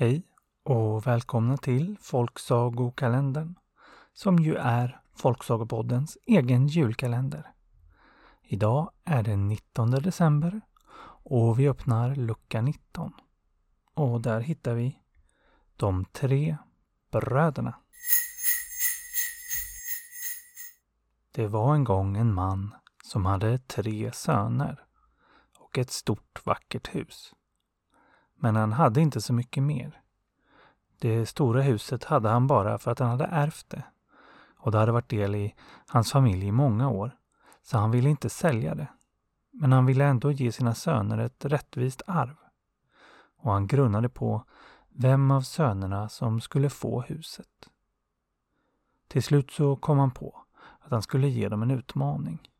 Hej och välkomna till Folksagokalendern som ju är Folksagopoddens egen julkalender. Idag är det 19 december och vi öppnar lucka 19. Och där hittar vi De tre bröderna. Det var en gång en man som hade tre söner och ett stort vackert hus. Men han hade inte så mycket mer. Det stora huset hade han bara för att han hade ärvt det. Och det hade varit del i hans familj i många år. Så han ville inte sälja det. Men han ville ändå ge sina söner ett rättvist arv. Och han grunnade på vem av sönerna som skulle få huset. Till slut så kom han på att han skulle ge dem en utmaning.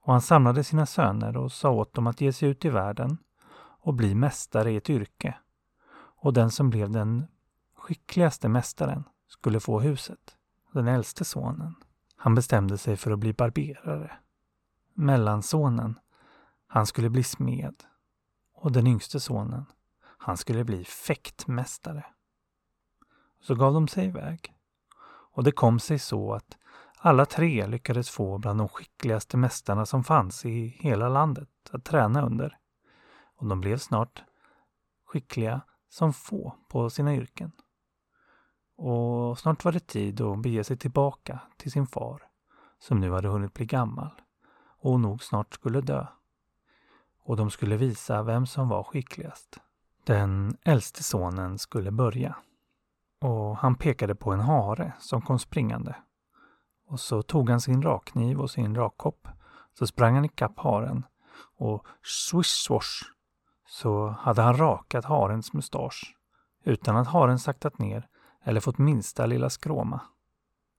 Och han samlade sina söner och sa åt dem att ge sig ut i världen och bli mästare i ett yrke. Och den som blev den skickligaste mästaren skulle få huset. Den äldste sonen, han bestämde sig för att bli barberare. Mellansonen, han skulle bli smed. Och den yngste sonen, han skulle bli fäktmästare. Så gav de sig iväg. Och det kom sig så att alla tre lyckades få bland de skickligaste mästarna som fanns i hela landet att träna under och de blev snart skickliga som få på sina yrken. Och snart var det tid att bege sig tillbaka till sin far, som nu hade hunnit bli gammal och nog snart skulle dö. Och de skulle visa vem som var skickligast. Den äldste sonen skulle börja. Och han pekade på en hare som kom springande. Och så tog han sin rakkniv och sin rakkopp. Så sprang han ikapp haren och swish swosh så hade han rakat harens mustasch utan att haren saktat ner eller fått minsta lilla skråma.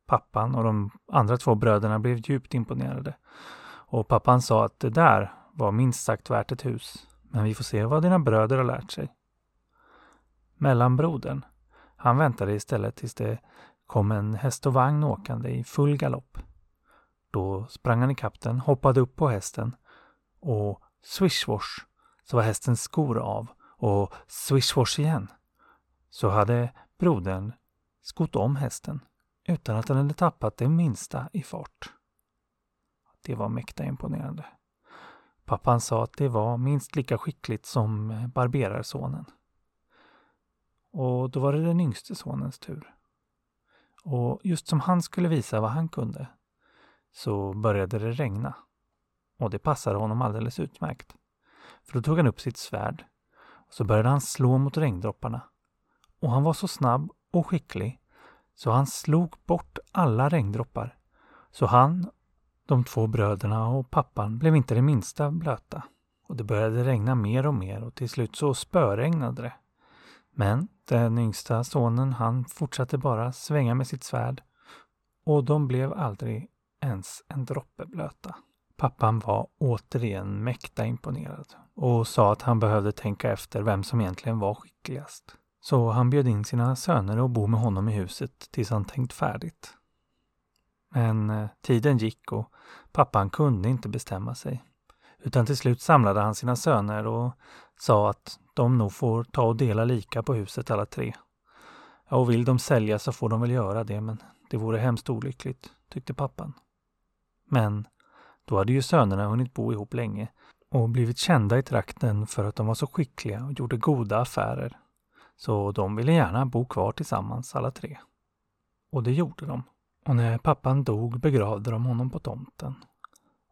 Pappan och de andra två bröderna blev djupt imponerade och pappan sa att det där var minst sagt värt ett hus, men vi får se vad dina bröder har lärt sig. Mellanbrodern, han väntade istället tills det kom en häst och vagn åkande i full galopp. Då sprang han ikapp den, hoppade upp på hästen och swish-wash så var hästens skor av och swish igen. Så hade brodern skott om hästen utan att den hade tappat det minsta i fart. Det var mäkta imponerande. Pappan sa att det var minst lika skickligt som barberarsonen. Och då var det den yngste sonens tur. Och just som han skulle visa vad han kunde så började det regna. Och det passade honom alldeles utmärkt. För då tog han upp sitt svärd och så började han slå mot regndropparna. Och han var så snabb och skicklig så han slog bort alla regndroppar. Så han, de två bröderna och pappan blev inte det minsta blöta. Och det började regna mer och mer och till slut så spöregnade det. Men den yngsta sonen han fortsatte bara svänga med sitt svärd och de blev aldrig ens en droppe blöta. Pappan var återigen mäkta imponerad och sa att han behövde tänka efter vem som egentligen var skickligast. Så han bjöd in sina söner att bo med honom i huset tills han tänkt färdigt. Men eh, tiden gick och pappan kunde inte bestämma sig. Utan till slut samlade han sina söner och sa att de nog får ta och dela lika på huset alla tre. Ja, och vill de sälja så får de väl göra det, men det vore hemskt olyckligt, tyckte pappan. Men då hade ju sönerna hunnit bo ihop länge och blivit kända i trakten för att de var så skickliga och gjorde goda affärer. Så de ville gärna bo kvar tillsammans alla tre. Och det gjorde de. Och när pappan dog begravde de honom på tomten.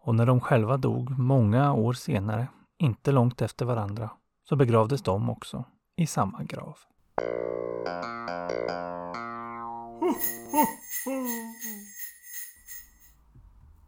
Och när de själva dog många år senare, inte långt efter varandra, så begravdes de också i samma grav.